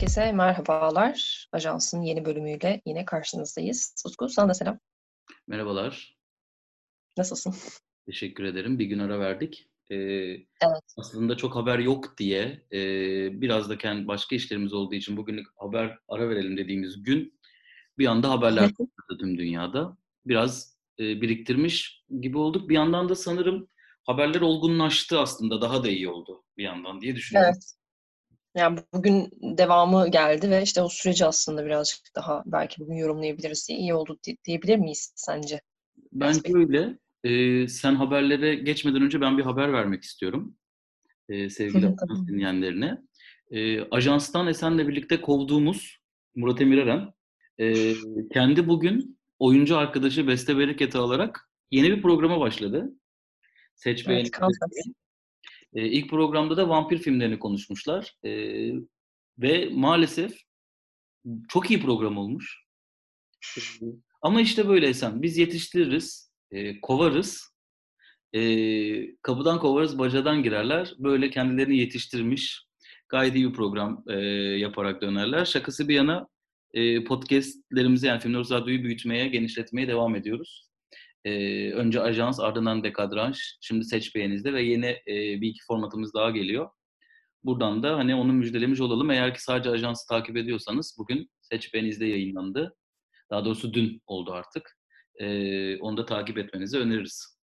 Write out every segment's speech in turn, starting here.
Herkese merhabalar. Ajansın yeni bölümüyle yine karşınızdayız. Utku sana da selam. Merhabalar. Nasılsın? Teşekkür ederim. Bir gün ara verdik. Ee, evet. Aslında çok haber yok diye e, biraz da kendi başka işlerimiz olduğu için bugünlük haber ara verelim dediğimiz gün bir anda haberler tüm dünyada. Biraz e, biriktirmiş gibi olduk. Bir yandan da sanırım haberler olgunlaştı aslında. Daha da iyi oldu bir yandan diye düşünüyorum. Evet. Yani bugün devamı geldi ve işte o süreci aslında birazcık daha belki bugün yorumlayabiliriz iyi oldu diyebilir miyiz sence? Bence öyle. Ee, sen haberlere geçmeden önce ben bir haber vermek istiyorum. Ee, sevgili ajans dinleyenlerine. Ee, ajanstan Esen'le birlikte kovduğumuz Murat Emir Eren e, kendi bugün oyuncu arkadaşı Beste Bereket'i alarak yeni bir programa başladı. Seç evet, e, ilk programda da vampir filmlerini konuşmuşlar. E, ve maalesef çok iyi program olmuş. Ama işte böyle Esen. Biz yetiştiririz, e, kovarız. E, kapıdan kovarız, bacadan girerler. Böyle kendilerini yetiştirmiş, gayet iyi bir program e, yaparak dönerler. Şakası bir yana e, podcastlerimizi yani Filmler Radyo'yu büyütmeye, genişletmeye devam ediyoruz. E, önce ajans, ardından dekadranj, şimdi seç beğenizde ve yeni e, bir iki formatımız daha geliyor. Buradan da hani onu müjdelemiş olalım. Eğer ki sadece ajansı takip ediyorsanız bugün seç beğenizde yayınlandı. Daha doğrusu dün oldu artık. E, onu da takip etmenizi öneririz.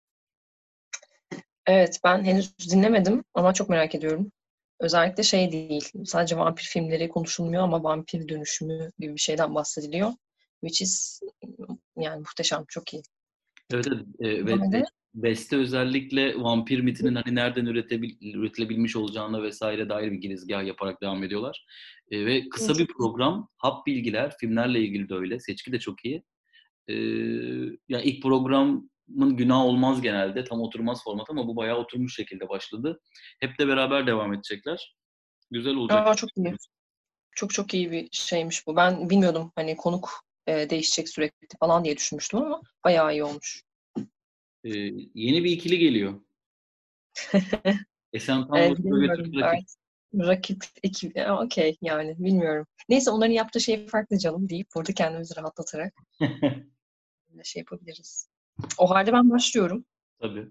Evet ben henüz dinlemedim ama çok merak ediyorum. Özellikle şey değil, sadece vampir filmleri konuşulmuyor ama vampir dönüşümü gibi bir şeyden bahsediliyor. Which is yani muhteşem, çok iyi. Evet, evet. Ve Beste özellikle vampir mitinin hani nereden üretebil, üretilebilmiş olacağına vesaire dair bir girizgah yaparak devam ediyorlar. E, ve kısa bir program, hap bilgiler, filmlerle ilgili de öyle. Seçki de çok iyi. E, yani ilk programın günah olmaz genelde. Tam oturmaz format ama bu bayağı oturmuş şekilde başladı. Hep de beraber devam edecekler. Güzel olacak. Aa, çok iyi. Çok çok iyi bir şeymiş bu. Ben bilmiyordum hani konuk e, değişecek sürekli falan diye düşünmüştüm ama bayağı iyi olmuş. Ee, yeni bir ikili geliyor. Esen Tam evet, rakip. Rakip ekip. Okey yani bilmiyorum. Neyse onların yaptığı şey farklı canım deyip burada kendimizi rahatlatarak şey yapabiliriz. O halde ben başlıyorum. Tabii.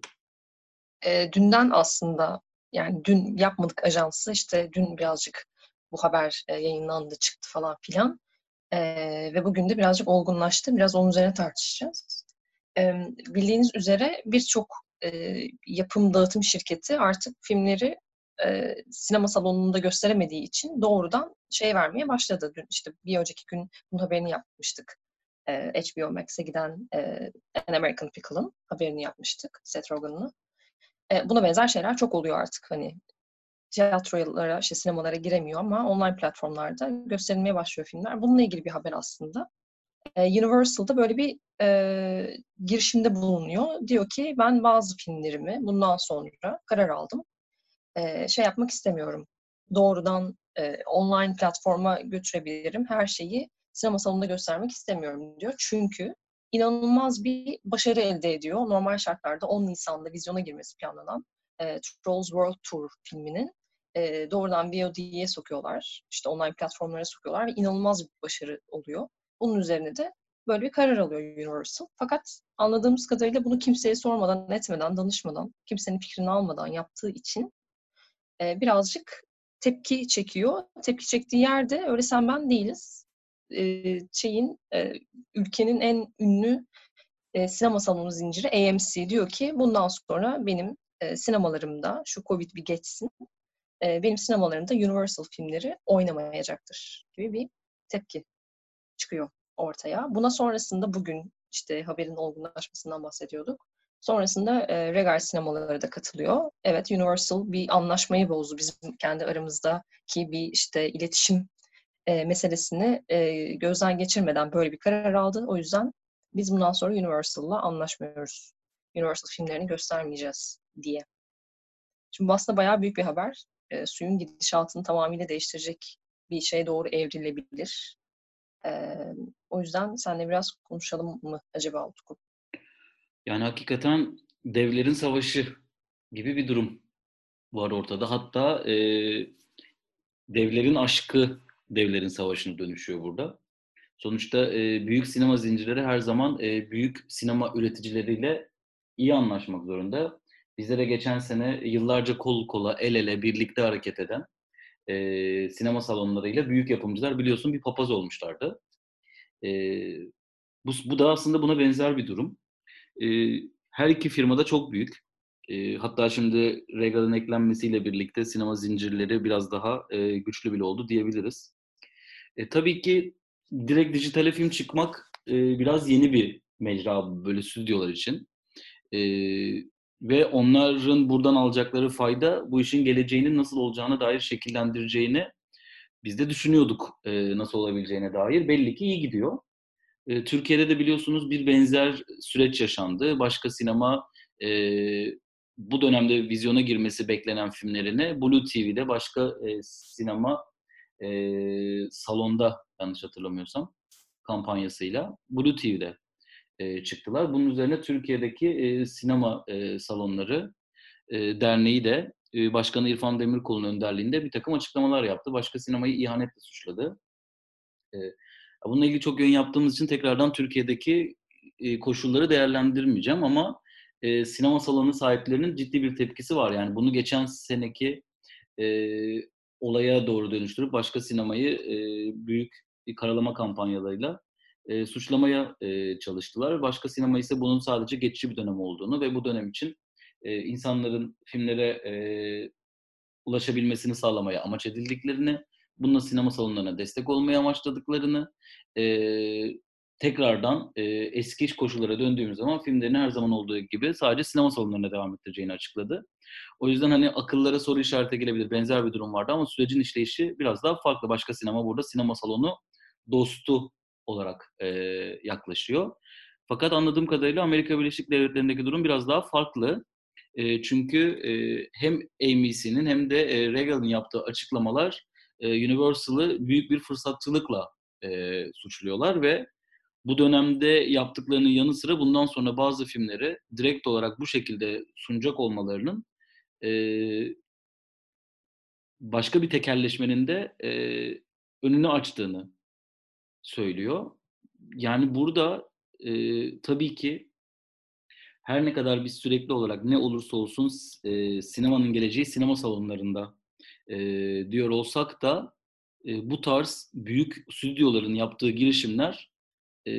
E, dünden aslında yani dün yapmadık ajansı işte dün birazcık bu haber e, yayınlandı çıktı falan filan. E, ve bugün de birazcık olgunlaştı. Biraz onun üzerine tartışacağız. E, bildiğiniz üzere birçok e, yapım dağıtım şirketi artık filmleri e, sinema salonunda gösteremediği için doğrudan şey vermeye başladı. Dün işte bir önceki gün bunun haberini yapmıştık. E, HBO Max'e giden e, An American Pickle'ın haberini yapmıştık. Seth Rogen'ın. E, buna benzer şeyler çok oluyor artık. Hani tiyatrolara, işte sinemalara giremiyor ama online platformlarda gösterilmeye başlıyor filmler. Bununla ilgili bir haber aslında. Ee, Universal'da böyle bir e, girişimde bulunuyor. Diyor ki ben bazı filmlerimi bundan sonra karar aldım. E, şey yapmak istemiyorum. Doğrudan e, online platforma götürebilirim. Her şeyi sinema salonunda göstermek istemiyorum diyor. Çünkü inanılmaz bir başarı elde ediyor. Normal şartlarda 10 Nisan'da vizyona girmesi planlanan e, Trolls World Tour filminin e, doğrudan VOD'ye sokuyorlar. İşte online platformlara sokuyorlar ve inanılmaz bir başarı oluyor. Bunun üzerine de böyle bir karar alıyor Universal. Fakat anladığımız kadarıyla bunu kimseye sormadan, etmeden, danışmadan, kimsenin fikrini almadan yaptığı için e, birazcık tepki çekiyor. Tepki çektiği yerde öyle sen ben değiliz. E, şeyin ülkenin en ünlü sinema salonu zinciri AMC diyor ki bundan sonra benim sinemalarımda şu Covid bir geçsin e, benim sinemalarımda Universal filmleri oynamayacaktır gibi bir tepki çıkıyor ortaya. Buna sonrasında bugün işte haberin olgunlaşmasından bahsediyorduk. Sonrasında e, Regal sinemaları da katılıyor. Evet Universal bir anlaşmayı bozdu bizim kendi aramızdaki bir işte iletişim e, meselesini e, gözden geçirmeden böyle bir karar aldı. O yüzden biz bundan sonra Universal'la anlaşmıyoruz. Universal filmlerini göstermeyeceğiz diye. Şimdi bu aslında bayağı büyük bir haber. E, suyun gidişatını tamamıyla değiştirecek bir şey doğru evrilebilir. E, o yüzden seninle biraz konuşalım mı acaba Utku? Yani hakikaten devlerin savaşı gibi bir durum var ortada. Hatta e, devlerin aşkı devlerin savaşına dönüşüyor burada. Sonuçta e, büyük sinema zincirleri her zaman e, büyük sinema üreticileriyle iyi anlaşmak zorunda. Bizlere geçen sene yıllarca kol kola, el ele, birlikte hareket eden e, sinema salonlarıyla büyük yapımcılar biliyorsun bir papaz olmuşlardı. E, bu, bu da aslında buna benzer bir durum. E, her iki firma da çok büyük. E, hatta şimdi Regal'ın eklenmesiyle birlikte sinema zincirleri biraz daha e, güçlü bile oldu diyebiliriz. E, tabii ki direkt dijitale film çıkmak e, biraz yeni bir mecra böyle stüdyolar için. E, ve onların buradan alacakları fayda bu işin geleceğinin nasıl olacağına dair şekillendireceğini biz de düşünüyorduk e, nasıl olabileceğine dair. Belli ki iyi gidiyor. E, Türkiye'de de biliyorsunuz bir benzer süreç yaşandı. Başka sinema e, bu dönemde vizyona girmesi beklenen filmlerini Blue TV'de başka e, sinema e, salonda yanlış hatırlamıyorsam kampanyasıyla Blue TV'de e, çıktılar. Bunun üzerine Türkiye'deki e, sinema e, salonları e, derneği de e, Başkanı İrfan Demirkol'un önderliğinde bir takım açıklamalar yaptı. Başka sinemayı ihanetle suçladı. E, bununla ilgili çok yön yaptığımız için tekrardan Türkiye'deki e, koşulları değerlendirmeyeceğim ama e, sinema salonu sahiplerinin ciddi bir tepkisi var. Yani bunu geçen seneki e, olaya doğru dönüştürüp başka sinemayı e, büyük karalama kampanyalarıyla e, suçlamaya e, çalıştılar. Başka sinema ise bunun sadece geçici bir dönem olduğunu ve bu dönem için e, insanların filmlere e, ulaşabilmesini sağlamaya amaç edildiklerini, bununla sinema salonlarına destek olmaya amaçladıklarını, e, tekrardan e, eski koşullara döndüğümüz zaman filmlerin her zaman olduğu gibi sadece sinema salonlarına devam ettireceğini açıkladı. O yüzden hani akıllara soru işareti gelebilir. Benzer bir durum vardı ama sürecin işleyişi biraz daha farklı. Başka sinema burada sinema salonu dostu olarak e, yaklaşıyor. Fakat anladığım kadarıyla Amerika Birleşik Devletleri'ndeki durum biraz daha farklı. E, çünkü e, hem AMC'nin hem de e, Regal'ın yaptığı açıklamalar e, Universal'ı büyük bir fırsatçılıkla e, suçluyorlar ve bu dönemde yaptıklarının yanı sıra bundan sonra bazı filmleri direkt olarak bu şekilde sunacak olmalarının e, başka bir tekerleşmenin de e, önünü açtığını söylüyor. Yani burada e, tabii ki her ne kadar biz sürekli olarak ne olursa olsun e, sinemanın geleceği sinema salonlarında e, diyor olsak da e, bu tarz büyük stüdyoların yaptığı girişimler e,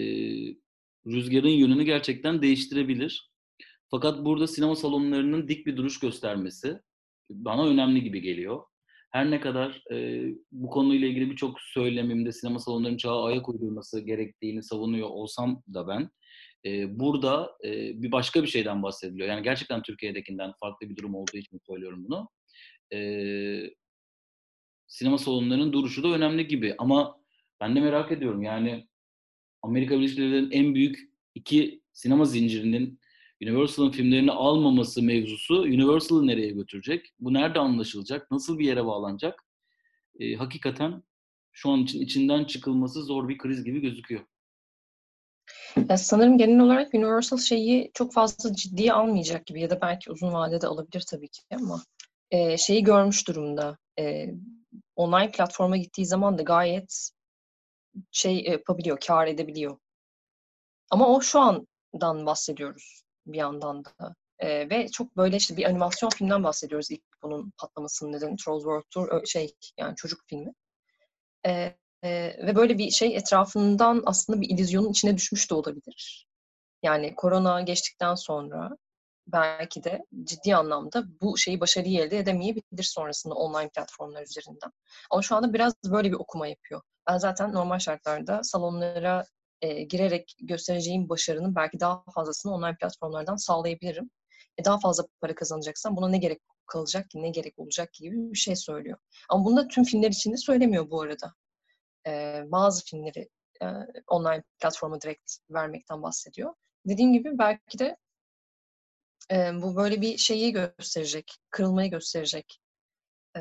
rüzgarın yönünü gerçekten değiştirebilir. Fakat burada sinema salonlarının dik bir duruş göstermesi bana önemli gibi geliyor. Her ne kadar e, bu konuyla ilgili birçok söylemimde sinema salonlarının çağa ayak uydurması gerektiğini savunuyor olsam da ben, e, burada e, bir başka bir şeyden bahsediliyor. Yani gerçekten Türkiye'dekinden farklı bir durum olduğu için söylüyorum bunu. E, sinema salonlarının duruşu da önemli gibi ama ben de merak ediyorum yani Amerika Birleşik Devletleri'nin en büyük iki sinema zincirinin Universal'ın filmlerini almaması mevzusu Universal'ı nereye götürecek? Bu nerede anlaşılacak? Nasıl bir yere bağlanacak? E, hakikaten şu an için içinden çıkılması zor bir kriz gibi gözüküyor. Ya sanırım genel olarak Universal şeyi çok fazla ciddiye almayacak gibi ya da belki uzun vadede alabilir tabii ki ama e, şeyi görmüş durumda. E, online platforma gittiği zaman da gayet şey yapabiliyor, kar edebiliyor. Ama o şu andan bahsediyoruz bir yandan da. E, ve çok böyle işte bir animasyon filmden bahsediyoruz ilk bunun patlamasının nedeni Trolls World Tour şey yani çocuk filmi. E, e, ve böyle bir şey etrafından aslında bir illüzyonun içine düşmüş de olabilir. Yani korona geçtikten sonra belki de ciddi anlamda bu şeyi başarıyı elde edemeyebilir sonrasında online platformlar üzerinden. Ama şu anda biraz böyle bir okuma yapıyor. Ben zaten normal şartlarda salonlara e, girerek göstereceğim başarının belki daha fazlasını online platformlardan sağlayabilirim. E, daha fazla para kazanacaksam buna ne gerek kalacak ki, ne gerek olacak ki gibi bir şey söylüyor. Ama bunu da tüm filmler için de söylemiyor bu arada. E, bazı filmleri e, online platforma direkt vermekten bahsediyor. Dediğim gibi belki de e, bu böyle bir şeyi gösterecek, kırılmayı gösterecek. E,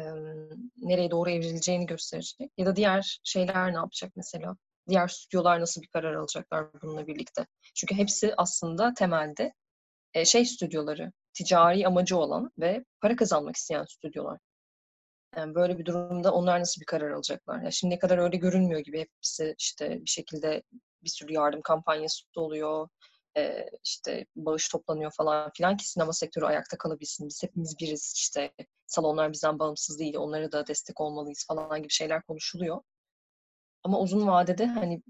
nereye doğru evrileceğini gösterecek. Ya da diğer şeyler ne yapacak mesela? Diğer stüdyolar nasıl bir karar alacaklar bununla birlikte? Çünkü hepsi aslında temelde e, şey stüdyoları, ticari amacı olan ve para kazanmak isteyen stüdyolar. Yani böyle bir durumda onlar nasıl bir karar alacaklar? Ya şimdiye kadar öyle görünmüyor gibi. Hepsi işte bir şekilde bir sürü yardım kampanyası oluyor. Ee, işte bağış toplanıyor falan filan ki sinema sektörü ayakta kalabilsin. Biz hepimiz biriz işte salonlar bizden bağımsız değil. Onlara da destek olmalıyız falan gibi şeyler konuşuluyor. Ama uzun vadede hani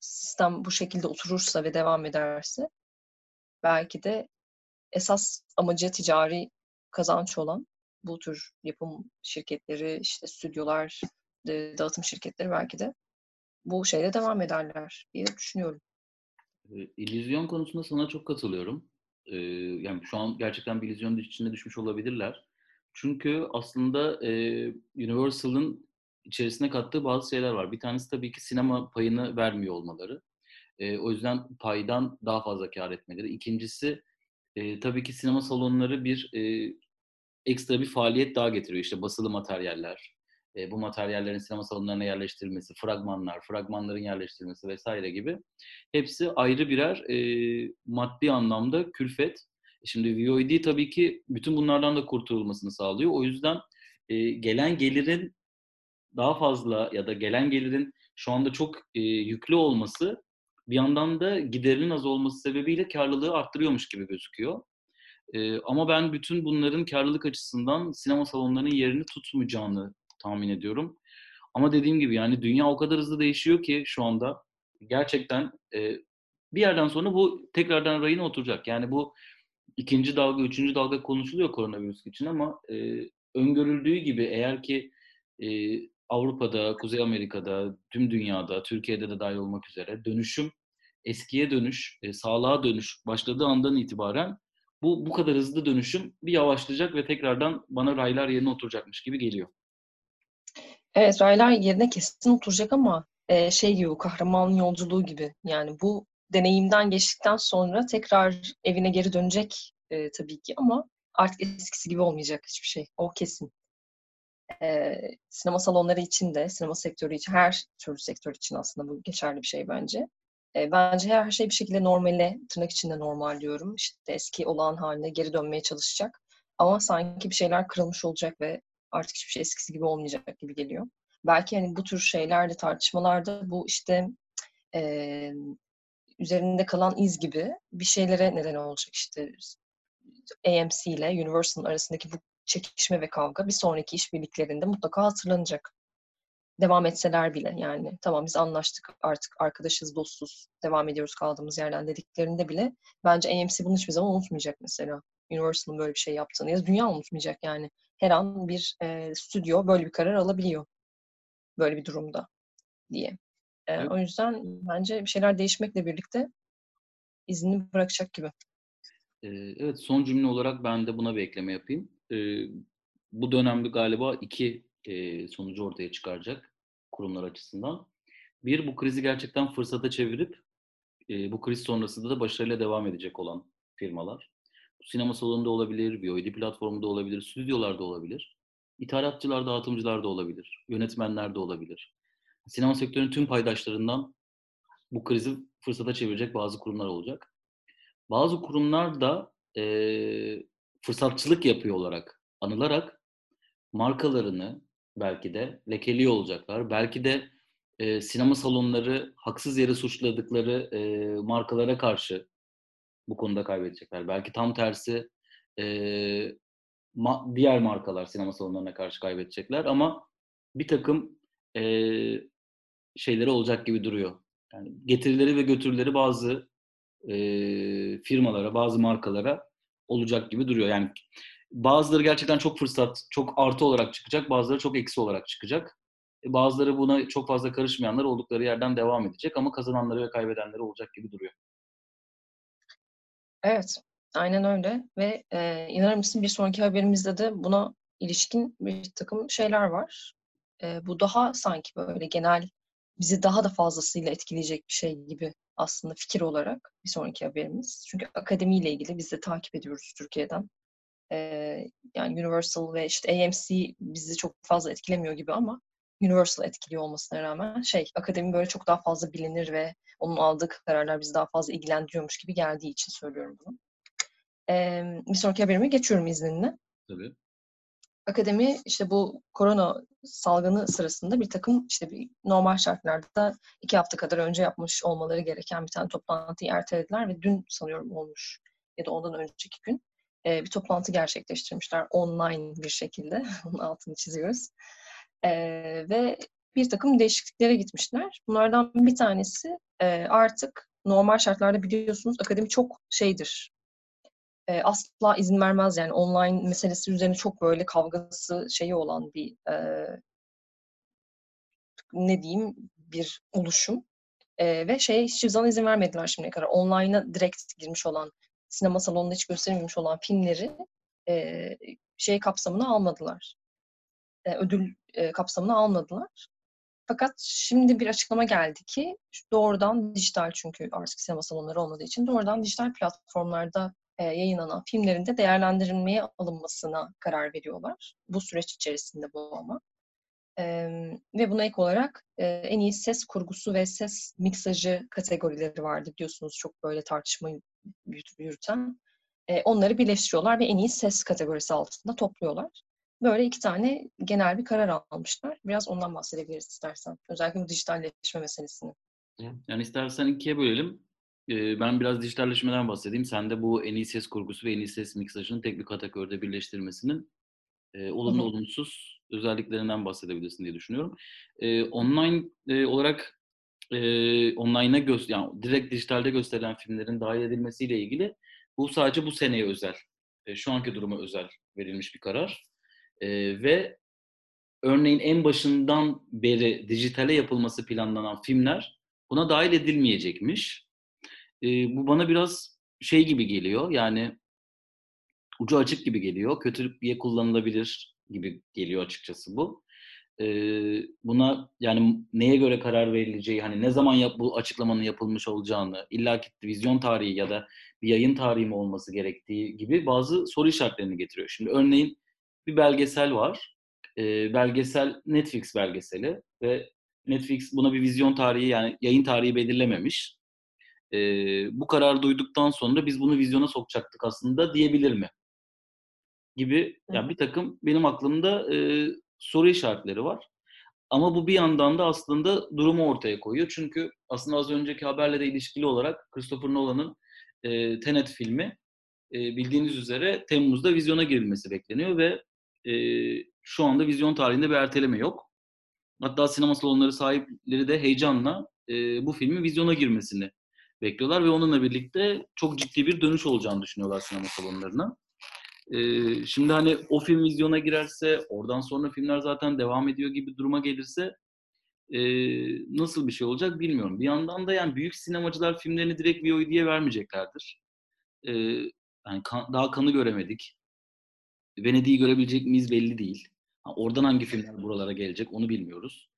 sistem bu şekilde oturursa ve devam ederse belki de esas amacı ticari kazanç olan bu tür yapım şirketleri, işte stüdyolar, dağıtım şirketleri belki de bu şeyle devam ederler diye düşünüyorum. İllüzyon konusunda sana çok katılıyorum. yani şu an gerçekten bir illüzyon içinde düşmüş olabilirler. Çünkü aslında Universal'ın içerisine kattığı bazı şeyler var. Bir tanesi tabii ki sinema payını vermiyor olmaları. o yüzden paydan daha fazla kar etmeleri. İkincisi tabii ki sinema salonları bir ekstra bir faaliyet daha getiriyor. İşte basılı materyaller, e, bu materyallerin sinema salonlarına yerleştirilmesi, fragmanlar, fragmanların yerleştirilmesi vesaire gibi hepsi ayrı birer e, maddi anlamda külfet. Şimdi VOD tabii ki bütün bunlardan da kurtulmasını sağlıyor. O yüzden e, gelen gelirin daha fazla ya da gelen gelirin şu anda çok e, yüklü olması bir yandan da giderinin az olması sebebiyle karlılığı arttırıyormuş gibi gözüküyor. E, ama ben bütün bunların karlılık açısından sinema salonlarının yerini tutmayacağını tahmin ediyorum. Ama dediğim gibi yani dünya o kadar hızlı değişiyor ki şu anda gerçekten e, bir yerden sonra bu tekrardan rayına oturacak. Yani bu ikinci dalga, üçüncü dalga konuşuluyor koronavirüs için ama e, öngörüldüğü gibi eğer ki e, Avrupa'da, Kuzey Amerika'da, tüm dünyada, Türkiye'de de dahil olmak üzere dönüşüm, eskiye dönüş, e, sağlığa dönüş başladığı andan itibaren bu bu kadar hızlı dönüşüm bir yavaşlayacak ve tekrardan bana raylar yerine oturacakmış gibi geliyor. Evet, raylar yerine kesin oturacak ama e, şey gibi bu kahraman yolculuğu gibi. Yani bu deneyimden geçtikten sonra tekrar evine geri dönecek e, tabii ki ama artık eskisi gibi olmayacak hiçbir şey. O kesin. E, sinema salonları için de, sinema sektörü için, her türlü sektör için aslında bu geçerli bir şey bence. E, bence her şey bir şekilde normale, tırnak içinde normal diyorum. İşte eski olan haline geri dönmeye çalışacak. Ama sanki bir şeyler kırılmış olacak ve artık hiçbir şey eskisi gibi olmayacak gibi geliyor. Belki hani bu tür şeylerde, tartışmalarda bu işte e, üzerinde kalan iz gibi bir şeylere neden olacak işte AMC ile Universal'ın arasındaki bu çekişme ve kavga bir sonraki işbirliklerinde mutlaka hatırlanacak devam etseler bile yani tamam biz anlaştık artık arkadaşız, dostuz, devam ediyoruz kaldığımız yerden dediklerinde bile bence AMC bunu hiçbir zaman unutmayacak mesela. Universal'ın böyle bir şey yaptığını ya dünya unutmayacak yani. Her an bir e, stüdyo böyle bir karar alabiliyor böyle bir durumda diye. E, evet. O yüzden bence bir şeyler değişmekle birlikte izini bırakacak gibi. Evet son cümle olarak ben de buna bir ekleme yapayım. Bu dönemde galiba iki sonucu ortaya çıkaracak kurumlar açısından. Bir, bu krizi gerçekten fırsata çevirip bu kriz sonrasında da başarıyla devam edecek olan firmalar. Bu sinema salonunda olabilir, VOD platformunda olabilir, stüdyolarda olabilir. İthalatçılar, dağıtımcılar da olabilir, yönetmenler de olabilir. Sinema sektörünün tüm paydaşlarından bu krizi fırsata çevirecek bazı kurumlar olacak. Bazı kurumlar da e, fırsatçılık yapıyor olarak anılarak markalarını, belki de lekeliyor olacaklar. Belki de e, sinema salonları haksız yere suçladıkları e, markalara karşı bu konuda kaybedecekler. Belki tam tersi e, ma- diğer markalar sinema salonlarına karşı kaybedecekler ama bir takım e, şeyleri olacak gibi duruyor. Yani getirileri ve götürüleri bazı e, firmalara, bazı markalara olacak gibi duruyor. Yani Bazıları gerçekten çok fırsat, çok artı olarak çıkacak, bazıları çok eksi olarak çıkacak. E, bazıları buna çok fazla karışmayanlar oldukları yerden devam edecek ama kazananları ve kaybedenleri olacak gibi duruyor. Evet, aynen öyle ve e, inanır mısın bir sonraki haberimizde de buna ilişkin bir takım şeyler var. E, bu daha sanki böyle genel bizi daha da fazlasıyla etkileyecek bir şey gibi aslında fikir olarak bir sonraki haberimiz. Çünkü akademiyle ilgili biz de takip ediyoruz Türkiye'den yani Universal ve işte AMC bizi çok fazla etkilemiyor gibi ama Universal etkiliyor olmasına rağmen şey akademi böyle çok daha fazla bilinir ve onun aldığı kararlar bizi daha fazla ilgilendiriyormuş gibi geldiği için söylüyorum bunu. Ee, bir sonraki haberime geçiyorum izninle. Tabii. Akademi işte bu korona salgını sırasında bir takım işte bir normal şartlarda iki hafta kadar önce yapmış olmaları gereken bir tane toplantıyı ertelediler ve dün sanıyorum olmuş ya da ondan önceki gün e, bir toplantı gerçekleştirmişler online bir şekilde. Onun altını çiziyoruz. E, ve bir takım değişikliklere gitmişler. Bunlardan bir tanesi e, artık normal şartlarda biliyorsunuz akademi çok şeydir. E, asla izin vermez yani online meselesi üzerine çok böyle kavgası şeyi olan bir e, ne diyeyim bir oluşum. E, ve şey hiçbir zaman izin vermediler şimdiye kadar. Online'a direkt girmiş olan, sinema salonunda hiç gösterilmemiş olan filmleri e, şey kapsamına almadılar. E, ödül e, kapsamına almadılar. Fakat şimdi bir açıklama geldi ki doğrudan dijital çünkü artık sinema salonları olmadığı için doğrudan dijital platformlarda e, yayınlanan filmlerin de değerlendirilmeye alınmasına karar veriyorlar. Bu süreç içerisinde bu ama. Ve buna ek olarak e, en iyi ses kurgusu ve ses miksajı kategorileri vardı biliyorsunuz çok böyle tartışma yürüten. E, onları birleştiriyorlar ve en iyi ses kategorisi altında topluyorlar. Böyle iki tane genel bir karar almışlar. Biraz ondan bahsedebiliriz istersen. Özellikle bu dijitalleşme meselesini. Yani istersen ikiye bölelim. Ben biraz dijitalleşmeden bahsedeyim. Sen de bu en iyi ses kurgusu ve en iyi ses miksajının tek bir kategoride birleştirmesinin olumlu olumsuz özelliklerinden bahsedebilirsin diye düşünüyorum. Online olarak online'a göz yani direkt dijitalde gösterilen filmlerin dahil edilmesiyle ilgili bu sadece bu seneye özel, şu anki duruma özel verilmiş bir karar. E, ve örneğin en başından beri dijitale yapılması planlanan filmler buna dahil edilmeyecekmiş. E, bu bana biraz şey gibi geliyor yani ucu açık gibi geliyor. Kötülüğe kullanılabilir gibi geliyor açıkçası bu. E, buna yani neye göre karar verileceği, hani ne zaman yap, bu açıklamanın yapılmış olacağını, illa ki vizyon tarihi ya da bir yayın tarihi mi olması gerektiği gibi bazı soru işaretlerini getiriyor. Şimdi örneğin bir belgesel var. E, belgesel Netflix belgeseli ve Netflix buna bir vizyon tarihi yani yayın tarihi belirlememiş. E, bu karar duyduktan sonra biz bunu vizyona sokacaktık aslında diyebilir mi? Gibi yani bir takım benim aklımda e, soru işaretleri var. Ama bu bir yandan da aslında durumu ortaya koyuyor. Çünkü aslında az önceki haberle de ilişkili olarak Christopher Nolan'ın e, Tenet filmi e, bildiğiniz üzere Temmuz'da vizyona girilmesi bekleniyor ve e, şu anda vizyon tarihinde bir erteleme yok. Hatta sinema salonları sahipleri de heyecanla e, bu filmin vizyona girmesini bekliyorlar ve onunla birlikte çok ciddi bir dönüş olacağını düşünüyorlar sinema salonlarına. E, şimdi hani o film vizyona girerse, oradan sonra filmler zaten devam ediyor gibi duruma gelirse e, nasıl bir şey olacak bilmiyorum. Bir yandan da yani büyük sinemacılar filmlerini direkt VOD'ye vermeyeceklerdir. E, yani kan, daha kanı göremedik. Venedik'i görebilecek miyiz belli değil. oradan hangi filmler buralara gelecek onu bilmiyoruz.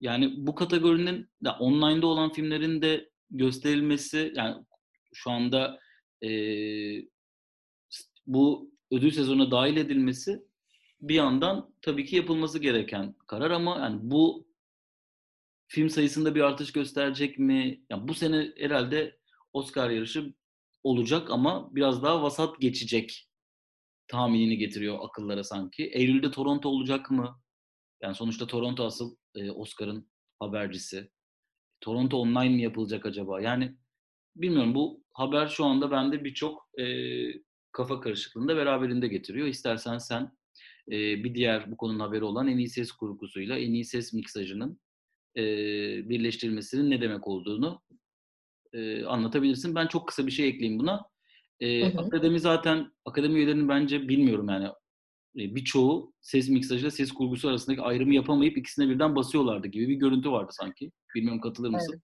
Yani bu kategorinin ya online'da olan filmlerin de gösterilmesi yani şu anda e, bu ödül sezonuna dahil edilmesi bir yandan tabii ki yapılması gereken karar ama yani bu film sayısında bir artış gösterecek mi? Yani bu sene herhalde Oscar yarışı olacak ama biraz daha vasat geçecek tahminini getiriyor akıllara sanki. Eylül'de Toronto olacak mı? Yani sonuçta Toronto asıl e, Oscar'ın habercisi. Toronto online mi yapılacak acaba? Yani bilmiyorum bu haber şu anda bende birçok e, kafa karışıklığında beraberinde getiriyor. İstersen sen e, bir diğer bu konunun haberi olan en iyi ses kurgusuyla en iyi ses miksajının e, birleştirilmesinin ne demek olduğunu e, anlatabilirsin. Ben çok kısa bir şey ekleyeyim buna. E, hı hı. Akademi zaten, akademi üyelerinin bence bilmiyorum yani birçoğu ses miksajıyla ses kurgusu arasındaki ayrımı yapamayıp ikisine birden basıyorlardı gibi bir görüntü vardı sanki. Bilmiyorum katılır mısın?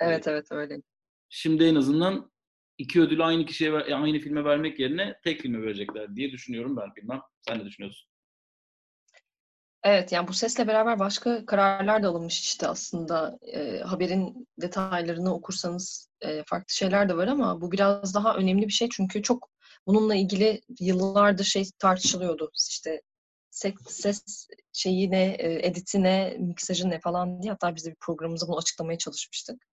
Evet, evet, evet öyle. Şimdi en azından iki ödülü aynı kişiye, aynı filme vermek yerine tek filme verecekler diye düşünüyorum ben bilmem. Sen ne düşünüyorsun? Evet, yani bu sesle beraber başka kararlar da alınmış işte aslında. E, haberin detaylarını okursanız e, farklı şeyler de var ama bu biraz daha önemli bir şey çünkü çok bununla ilgili yıllardır şey tartışılıyordu. İşte ses, şeyi ne, e, editi ne, miksajı ne falan diye hatta biz de bir programımızda bunu açıklamaya çalışmıştık.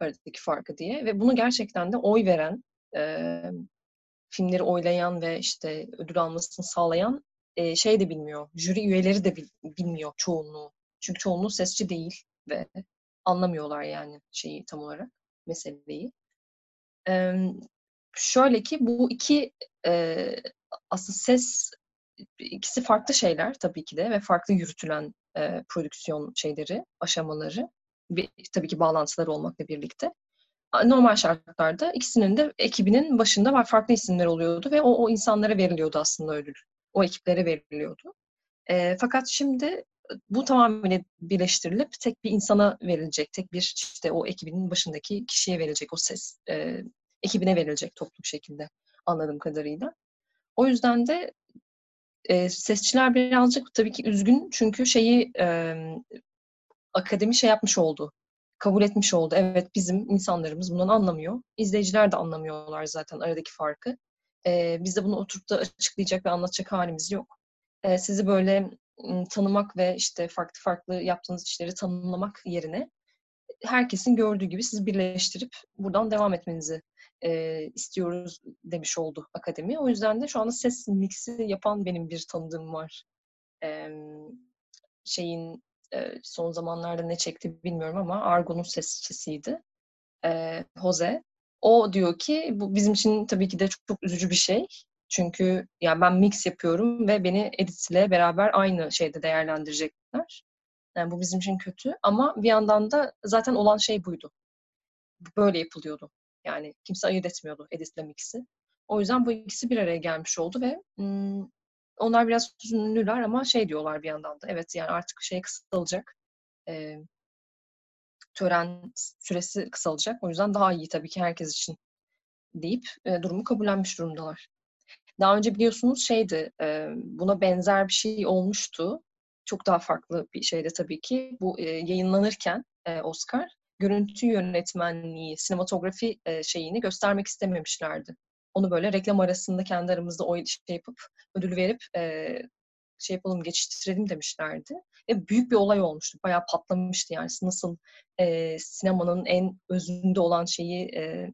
Aradaki farkı diye ve bunu gerçekten de oy veren, e, filmleri oylayan ve işte ödül almasını sağlayan e, şey de bilmiyor. Jüri üyeleri de bil, bilmiyor çoğunluğu. Çünkü çoğunluğu sesçi değil ve anlamıyorlar yani şeyi tam olarak meseleyi. Ee, şöyle ki bu iki e, aslında ses ikisi farklı şeyler tabii ki de ve farklı yürütülen e, prodüksiyon şeyleri, aşamaları. Bir, tabii ki bağlantıları olmakla birlikte. Normal şartlarda ikisinin de ekibinin başında var farklı isimler oluyordu ve o, o insanlara veriliyordu aslında ödül. O ekiplere veriliyordu. E, fakat şimdi bu tamamen birleştirilip tek bir insana verilecek, tek bir işte o ekibinin başındaki kişiye verilecek o ses, e, ekibine verilecek toplu bir şekilde anladığım kadarıyla. O yüzden de e, sesçiler birazcık tabii ki üzgün çünkü şeyi e, akademi şey yapmış oldu, kabul etmiş oldu. Evet bizim insanlarımız bundan anlamıyor. İzleyiciler de anlamıyorlar zaten aradaki farkı. E, biz de bunu oturup da açıklayacak ve anlatacak halimiz yok. E, sizi böyle tanımak ve işte farklı farklı yaptığınız işleri tanımlamak yerine herkesin gördüğü gibi sizi birleştirip buradan devam etmenizi e, istiyoruz demiş oldu akademi. O yüzden de şu anda ses mixi yapan benim bir tanıdığım var. E, şeyin e, son zamanlarda ne çekti bilmiyorum ama Argo'nun sesçisiydi. E, Jose. O diyor ki bu bizim için tabii ki de çok, çok üzücü bir şey. Çünkü yani ben mix yapıyorum ve beni Edith ile beraber aynı şeyde değerlendirecekler. Yani bu bizim için kötü ama bir yandan da zaten olan şey buydu. Böyle yapılıyordu. Yani kimse ayırt etmiyordu Edith ile mix'i. O yüzden bu ikisi bir araya gelmiş oldu ve onlar biraz üzünlüler ama şey diyorlar bir yandan da. Evet yani artık şey kısalacak. E, tören süresi kısalacak. O yüzden daha iyi tabii ki herkes için deyip e, durumu kabullenmiş durumdalar. Daha önce biliyorsunuz şeydi, e, buna benzer bir şey olmuştu. Çok daha farklı bir şeydi tabii ki. Bu e, yayınlanırken e, Oscar, görüntü yönetmenliği, sinematografi e, şeyini göstermek istememişlerdi. Onu böyle reklam arasında kendi aramızda o şey yapıp, ödül verip e, şey yapalım, geçiştirelim demişlerdi. Ve büyük bir olay olmuştu. Bayağı patlamıştı yani. Nasıl e, sinemanın en özünde olan şeyi e,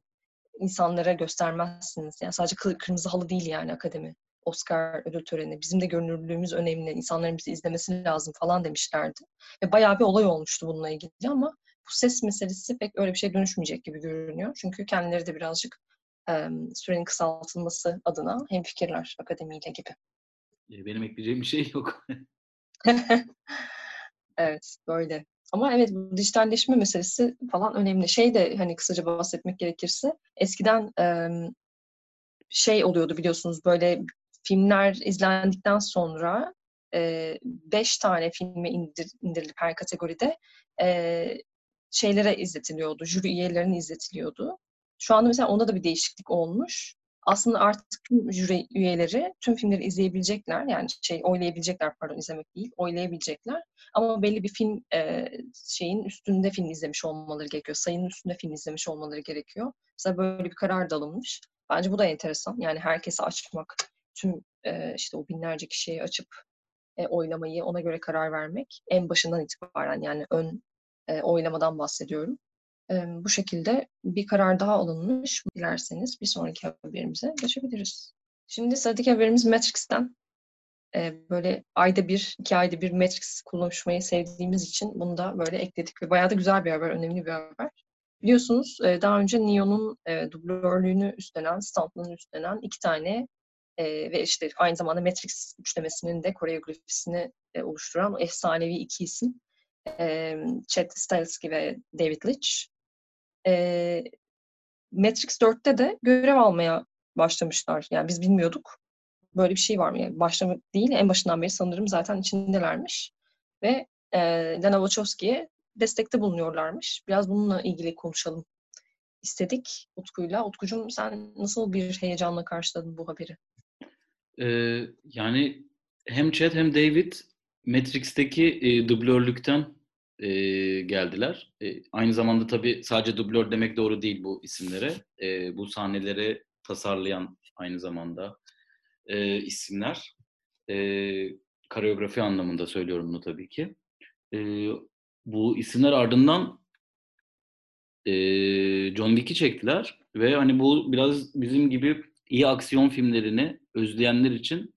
insanlara göstermezsiniz. Yani sadece kırmızı halı değil yani akademi. Oscar ödül töreni. Bizim de görünürlüğümüz önemli. İnsanların bizi izlemesi lazım falan demişlerdi. Ve bayağı bir olay olmuştu bununla ilgili ama bu ses meselesi pek öyle bir şey dönüşmeyecek gibi görünüyor. Çünkü kendileri de birazcık e, sürenin kısaltılması adına hemfikirler akademiyle gibi. Benim ekleyeceğim bir şey yok. evet, böyle. Ama evet bu dijitalleşme meselesi falan önemli. Şey de hani kısaca bahsetmek gerekirse eskiden e, şey oluyordu biliyorsunuz böyle filmler izlendikten sonra e, beş tane filme indir, indirilip her kategoride e, şeylere izletiliyordu. Jüri üyelerine izletiliyordu. Şu anda mesela onda da bir değişiklik olmuş aslında artık tüm jüri üyeleri tüm filmleri izleyebilecekler. Yani şey oylayabilecekler pardon izlemek değil, oylayabilecekler. Ama belli bir film e, şeyin üstünde film izlemiş olmaları gerekiyor. Sayının üstünde film izlemiş olmaları gerekiyor. Mesela böyle bir karar da alınmış. Bence bu da enteresan. Yani herkese açmak, tüm e, işte o binlerce kişiye açıp e, oylamayı ona göre karar vermek en başından itibaren yani ön e, oylamadan bahsediyorum bu şekilde bir karar daha alınmış. Dilerseniz bir sonraki haberimize geçebiliriz. Şimdi sıradaki haberimiz Matrix'ten. Böyle ayda bir, iki ayda bir Matrix konuşmayı sevdiğimiz için bunu da böyle ekledik ve bayağı da güzel bir haber, önemli bir haber. Biliyorsunuz daha önce Neo'nun dublörlüğünü üstlenen, standlığını üstlenen iki tane ve işte aynı zamanda Matrix üçlemesinin de koreografisini oluşturan efsanevi iki isim Chad Stahelski ve David Leitch e, Matrix 4'te de görev almaya başlamışlar. Yani biz bilmiyorduk. Böyle bir şey var mı? Yani başlamak değil, en başından beri sanırım zaten içindelermiş. Ve e, Lana Wachowski'ye destekte bulunuyorlarmış. Biraz bununla ilgili konuşalım istedik Utku'yla. Utkucuğum sen nasıl bir heyecanla karşıladın bu haberi? Ee, yani hem Chad hem David Matrix'teki e, dublörlükten e, geldiler. E, aynı zamanda tabii sadece dublör demek doğru değil bu isimlere. E, bu sahneleri tasarlayan aynı zamanda e, isimler. E, koreografi anlamında söylüyorum bunu tabii ki. E, bu isimler ardından e, John Wick'i çektiler ve hani bu biraz bizim gibi iyi aksiyon filmlerini özleyenler için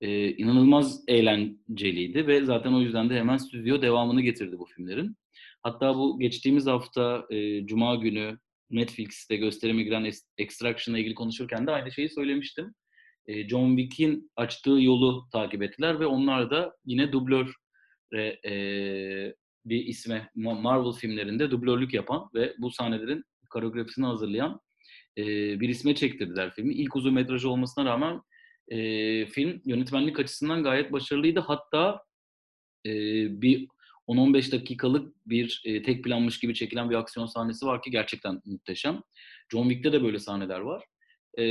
E, inanılmaz eğlenceliydi ve zaten o yüzden de hemen stüdyo devamını getirdi bu filmlerin. Hatta bu geçtiğimiz hafta e, Cuma günü Netflix'te gösterime giren Extraction'la ilgili konuşurken de aynı şeyi söylemiştim. E, John Wick'in açtığı yolu takip ettiler ve onlar da yine dublör e, bir isme Marvel filmlerinde dublörlük yapan ve bu sahnelerin koreografisini hazırlayan e, bir isme çektirdiler filmi. İlk uzun metraj olmasına rağmen e, film yönetmenlik açısından gayet başarılıydı. Hatta e, bir 10-15 dakikalık bir e, tek planmış gibi çekilen bir aksiyon sahnesi var ki gerçekten muhteşem. John Wick'te de böyle sahneler var. E,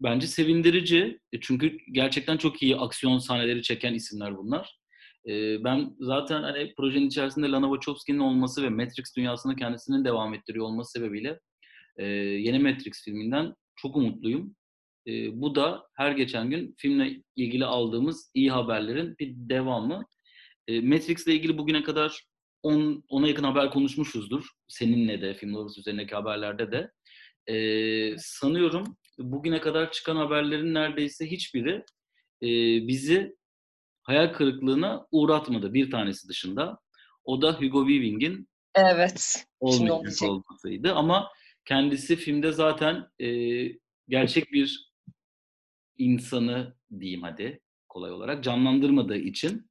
bence sevindirici çünkü gerçekten çok iyi aksiyon sahneleri çeken isimler bunlar. E, ben zaten hani projenin içerisinde Lana Wachowski'nin olması ve Matrix dünyasını kendisinin devam ettiriyor olması sebebiyle e, yeni Matrix filminden çok umutluyum. E, bu da her geçen gün filmle ilgili aldığımız iyi haberlerin bir devamı. E, Matrix ile ilgili bugüne kadar 10 ona yakın haber konuşmuşuzdur. Seninle de film Lovers üzerindeki haberlerde de. E, sanıyorum bugüne kadar çıkan haberlerin neredeyse hiçbiri e, bizi hayal kırıklığına uğratmadı bir tanesi dışında. O da Hugo Weaving'in evet, olmayacak olmasıydı. Ama kendisi filmde zaten e, gerçek bir insanı diyeyim hadi kolay olarak canlandırmadığı için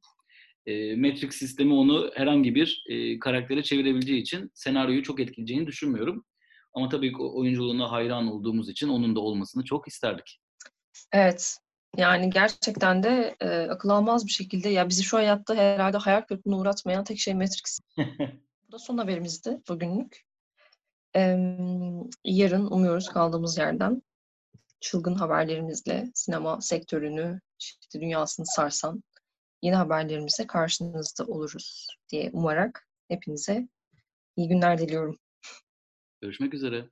e, Matrix sistemi onu herhangi bir e, karaktere çevirebileceği için senaryoyu çok etkileyeceğini düşünmüyorum. Ama tabii ki oyunculuğuna hayran olduğumuz için onun da olmasını çok isterdik. Evet. Yani gerçekten de e, akıl almaz bir şekilde ya bizi şu hayatta herhalde hayal kırıklığına uğratmayan tek şey Matrix. Bu da son haberimizdi bugünlük. E, yarın umuyoruz kaldığımız yerden çılgın haberlerimizle sinema sektörünü, işte dünyasını sarsan yeni haberlerimizle karşınızda oluruz diye umarak hepinize iyi günler diliyorum. Görüşmek üzere.